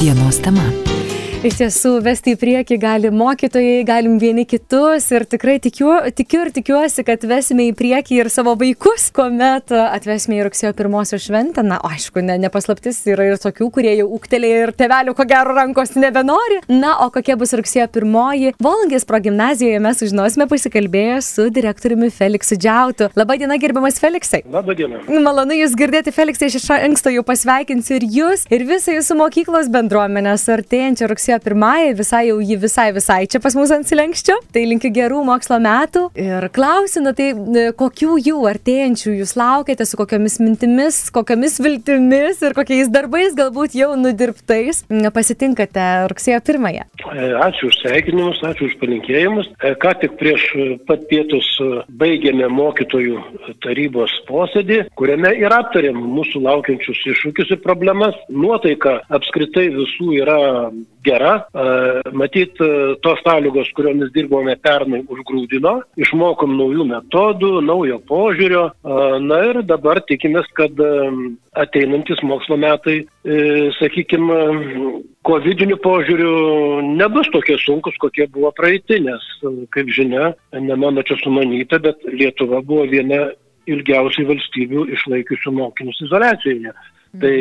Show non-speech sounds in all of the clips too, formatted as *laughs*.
Dienos tema. Iš tiesų, vesti į priekį gali mokytojai, galim vieni kitus ir tikrai tikiu, tikiu ir tikiuosi, kad vesime į priekį ir savo vaikus, kuomet atvesime į rugsėjo pirmosios šventę. Na, aišku, ne, nepaslaptis yra ir tokių, kurie jau ūktelė ir tevelių ko gero rankos nebenori. Na, o kokia bus rugsėjo pirmoji? Volangės progymnazijoje mes sužinosime pasikalbėję su direktoriumi Feliksu Džiautu. Labadiena, gerbiamas Feliksai. Labadiena. Malonu Jūs girdėti, Feliksai, iš anksto jau pasveikinsiu ir Jūs, ir visą Jūsų mokyklos bendruomenę su artėjančia rugsėjo rugsėjo pirmąją, visai jau jį visai visai čia pas mus ant silenkščio. Tai linkiu gerų mokslo metų. Ir klausiu, na tai e, kokių jų artėjančių jūs laukiate, su kokiamis mintimis, kokiamis viltimis ir kokiais darbais galbūt jau nudirbtais pasitinkate rugsėjo pirmąją. E, ačiū už sveikinimus, ačiū už palinkėjimus. E, ką tik prieš pat pietus baigėme mokytojų tarybos posėdį, kuriame ir aptarėm mūsų laukiančius iššūkius ir problemas. Nuotaika apskritai visų yra gera. Matyt, tos sąlygos, kuriomis dirbome pernai, užgrūdino, išmokom naujų metodų, naujo požiūrio. Na ir dabar tikimės, kad ateinantis mokslo metai, e, sakykime, COVID-19 požiūriu nebus tokie sunkus, kokie buvo praeiti, nes, kaip žinia, ne mano čia sumanyta, bet Lietuva buvo viena ilgiausiai valstybių išlaikiusių mokinius izolacijoje. Tai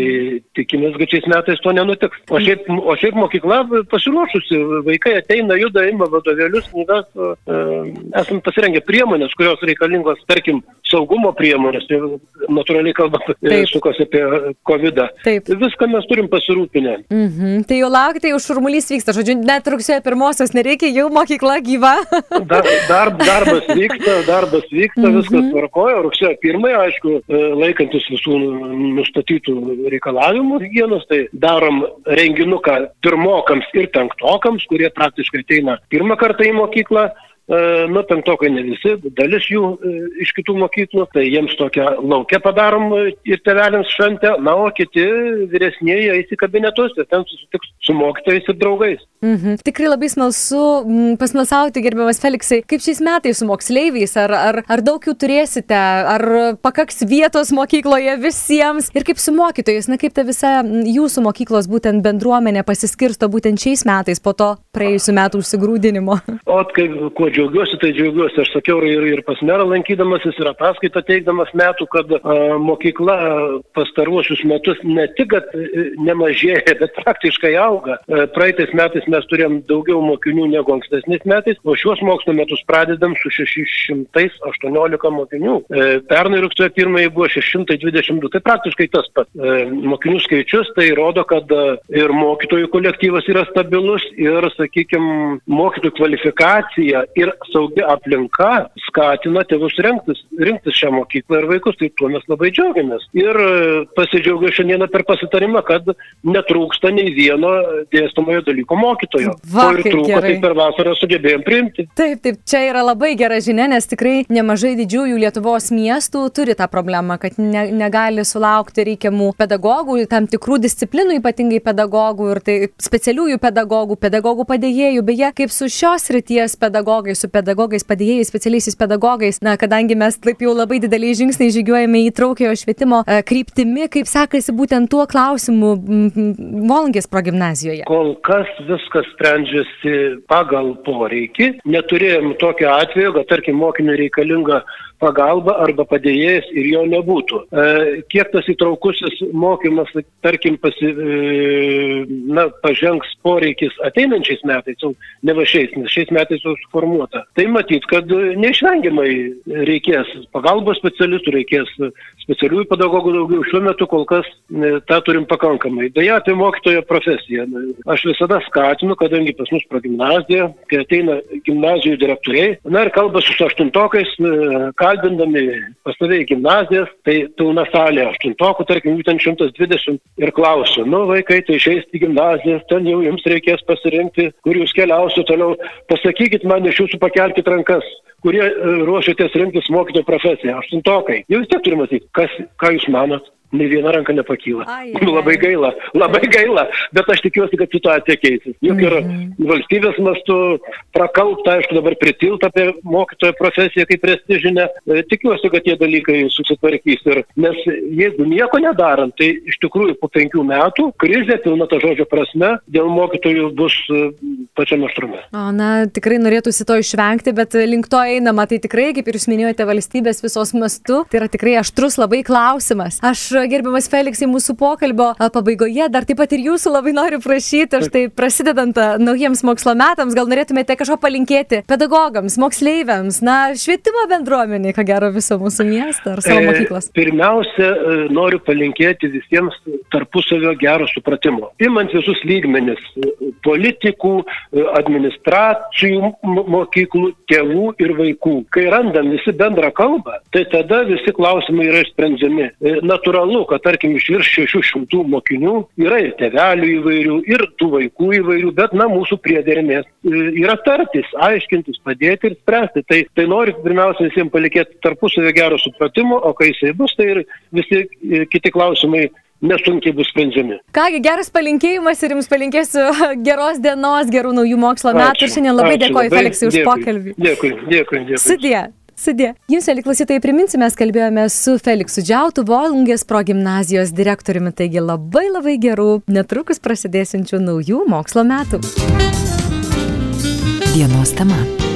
tikimės, kad šiais metais to nenutiks. O šiaip, o šiaip mokykla pasiruošusi, vaikai ateina, juda, ima vadovėlius, knygas, e, esam pasirengę priemonės, kurios reikalingos, tarkim, saugumo priemonės, tai natūraliai kalbant, sukasi apie COVID. -ą. Taip. Viską mes turim pasirūpinę. Mhm. Tai jau laukite, jau šurmulys vyksta, žodžiu, net rugsėjo pirmosios nereikia, jau mokykla gyva. *laughs* Dar, dar, darbas vyksta, darbas vyksta, mhm. viskas tvarkoja. Rugsėjo pirmąją, aišku, e, laikantis visų nustatytų reikalavimų hygienos, tai darom renginuką pirmokams ir penktokams, kurie praktiškai ateina pirmą kartą į mokyklą. E, nu, penktokai ne visi, dalis jų e, iš kitų mokyklų, tai jiems tokią laukia padarom e, ir tevelėms šventę, na, o kiti vyresnėje eis į kabinetus ir ten susitiks su mokytojais ir draugais. Mhm. Tikrai labai smalsu pasmalsauti, gerbiamas Feliksai, kaip šiais metais su moksleiviais, ar, ar, ar daug jų turėsite, ar pakaks vietos mokykloje visiems ir kaip su mokytojais, na kaip ta visa jūsų mokyklos būtent bendruomenė pasiskirsto būtent šiais metais po to praėjusiu metu užsigrūdinimo. O kaip, kuo džiaugiuosi, tai džiaugiuosi. Aš sakiau ir, ir pas merą lankydamasis, ir ataskaitą teikdamas metų, kad a, mokykla pastaruosius metus ne tik, kad e, nemažėja, bet praktiškai auga. A, e, praeitais metais mes turėjom daugiau mokinių negu ankstesniais metais, o šiuos mokslo metus pradedam su 618 mokinių. E, pernai rugsėjo pirmąjį buvo 622, tai praktiškai tas pats mokinių skaičius, tai rodo, kad ir mokytojų kolektyvas yra stabilus ir, sakykime, mokytojų kvalifikacija ir ir saugi aplinka skatina tėvus rinktis, rinktis šią mokyklą ir vaikus, tai tuo mes labai džiaugiamės. Ir e, pasidžiaugiu šiandieną per pasitarimą, kad netrūksta nei vieno dėstomojo dalyko mokytojo. Va, ir trūko, gerai. tai per vasarą sugebėjom priimti. Taip, taip, čia yra labai gera žinia, nes tikrai nemažai didžiųjų Lietuvos miestų turi tą problemą, kad ne, negali sulaukti reikiamų pedagogų, tam tikrų disciplinų, ypatingai pedagogų ir tai specialiųjų pedagogų, pedagogų padėjėjų, beje, kaip su šios ryties pedagogais su pedagogais, padėjėjais, specialiaisiais pedagogais. Na, kadangi mes taip jau labai dideliai žingsniai žygiuojame į traukiojo švietimo e, kryptimi, kaip sekasi būtent tuo klausimu Volungės progymnazijoje? Kol kas viskas sprendžiasi pagal poreikį. Neturėjom tokio atveju, kad tarkim mokiniui reikalinga pagalba arba padėjėjas ir jo nebūtų. E, kiek tas įtraukusis mokymas, tarkim, pasi, e, na, pažengs poreikis ateinančiais metais, jau ne va šiais, nes šiais metais jau suformuota. Tai matyt, kad neišvengiamai reikės pagalbos specialistų, reikės specialiųjų pedagogų daugiau. Šiuo metu kol kas e, tą turim pakankamai. Deja, apie mokytojo profesiją. Aš visada skatinu, kadangi pas mus progymnazija, kai ateina gimnazijų direktoriai, na ir kalba su aštuntokais, ką kalbindami pastoviai gimnazijas, tai pilna salė, aštuntokų, tarkim, jų ten 120 ir klausiu, nu vaikai, tai išeisti į gimnazijas, ten jau jums reikės pasirinkti, kur jūs keliausiu toliau, pasakykit man iš jūsų pakelkite rankas kurie e, ruošiatės rinktis mokytojo profesiją, aštuntokai. Jau vis tiek turime matyti, kas, ką jūs manot. Nei viena ranka nepakyla. Ai, *laughs* Nu, ai, labai ai. gaila, labai gaila, bet aš tikiuosi, kad situacija keisis. Juk ir Mhm. valstybės mastu prakaupta, aišku, dabar pritilta apie mokytojo profesiją kaip prestižinę. E, Tikiuosi, kad tie dalykai susitvarkys. Ir, nes jeigu nieko nedarant, tai iš tikrųjų po penkių metų krizė, pilna to žodžio prasme, dėl mokytojų bus e, pačiame aštrume. O, na, tikrai norėtųsi to išvengti, bet link to einama. Tai tikrai, kaip ir jūs minėjote, valstybės visos mastu, tai yra tikrai aštrus labai klausimas. Aš, gerbiamas Feliksai, mūsų pokalbio pabaigoje dar taip pat ir jūsų labai noriu prašyti, štai prasidedant naujiems mokslo metams, gal norėtumėte kažko palinkėti pedagogams, moksleiviams, na, švietimo bendruomeniai, ko gero, viso mūsų miesto ar savo E, mokyklos. Pirmiausia, e, noriu palinkėti visiems tarpusavio gero supratimo. Imant visus lygmenis e, - politikų, administracijų mo- mokyklų, tėvų ir vaikų. Kai randam visi bendrą kalbą, tai tada visi klausimai yra išsprendžiami. E, Natūralu, kad tarkim iš virš 600 mokinių yra ir tevelių įvairių, ir tų vaikų įvairių, bet na mūsų priedermės e, yra tartis, aiškintis, padėti ir spręsti. Tai, tai noriu pirmiausia visiems palikėti tarpusavio gero supratimo, o kai jisai bus, tai ir visi e, kiti klausimai nesunkiai bus sprendžiami. Kągi, geras palinkėjimas ir jums palinkėsiu *laughs* geros dienos, gerų naujų mokslo metų. Šiandien labai Ačiū dėkoju. Feliksai už Dėkui, pokalbį. Dėkui, dėkui, dėkui. Sudė. Sudė. Jums, mėly klausytojai, priminsiu, mes kalbėjome su Feliksu Džiautu, Volungės progymnazijos direktoriumi, taigi labai labai gerų, netrukus prasidėsinčių naujų mokslo metų. Dienos tema.